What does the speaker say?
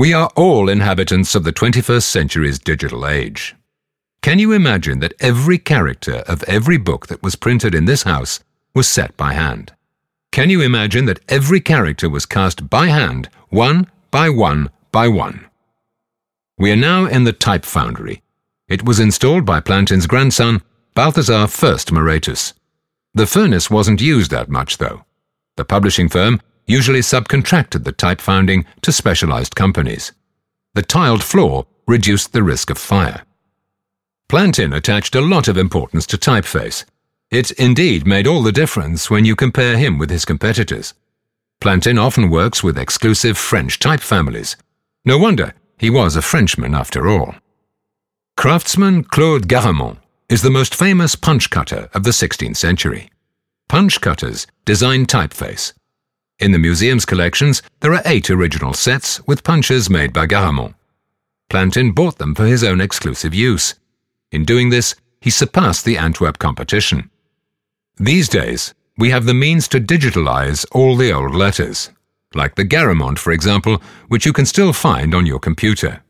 We are all inhabitants of the 21st century's digital age. Can you imagine that every character of every book that was printed in this house was set by hand? Can you imagine that every character was cast by hand, one by one by one? We are now in the type foundry. It was installed by Plantin's grandson, Balthazar First Moretus. The furnace wasn't used that much, though. The publishing firm usually subcontracted the type founding to specialized companies. The tiled floor reduced the risk of fire. Plantin attached a lot of importance to typeface. It indeed made all the difference when you compare him with his competitors. Plantin often works with exclusive French type families. No wonder he was a Frenchman after all. Craftsman Claude Garamond is the most famous punch cutter of the 16th century. Punch cutters design typeface. In the museum's collections, there are eight original sets with punches made by Garamond. Plantin bought them for his own exclusive use. In doing this, he surpassed the Antwerp competition. These days, we have the means to digitalize all the old letters, like the Garamond, for example, which you can still find on your computer.